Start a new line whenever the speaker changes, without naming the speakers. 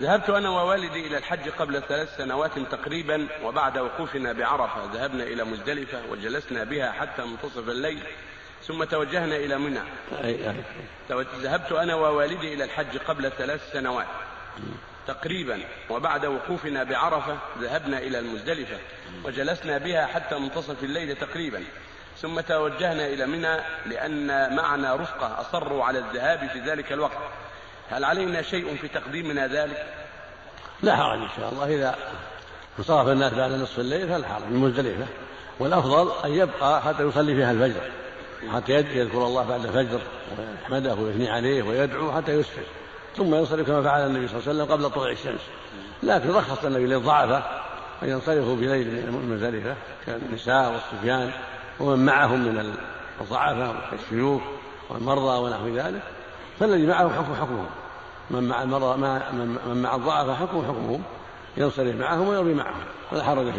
ذهبت أنا ووالدي إلى الحج قبل ثلاث سنوات تقريبا وبعد وقوفنا بعرفة ذهبنا إلى مزدلفة وجلسنا بها حتى منتصف الليل ثم توجهنا إلى منى. ذهبت أنا ووالدي إلى الحج قبل ثلاث سنوات تقريبا وبعد وقوفنا بعرفة ذهبنا إلى المزدلفة وجلسنا بها حتى منتصف الليل تقريبا. ثم توجهنا إلى منى لأن معنا رفقة أصروا على الذهاب في ذلك الوقت. هل علينا شيء في تقديمنا ذلك؟
لا حرج إن شاء الله. إذا انصرف الناس بعد نصف الليل فلا حرج من مزدلفة. والأفضل أن يبقى حتى يصلي فيها الفجر حتى يذكر الله بعد الفجر ويحمده ويثني عليه ويدعو حتى يسفر ثم ينصرف كما فعل النبي صلى الله عليه وسلم قبل طلوع الشمس. لكن رخص النبي للضعفاء أن ينصرفوا بليل من المزدلفة كالنساء والصبيان ومن معهم من الضعفاء والشيوخ والمرضى ونحو ذلك. فالذي معه حكم حكمهم. من مع المرضى من مع الضعفاء حكم حكمهم ينصرف معهم ويروي معهم. ولا حرج فيه.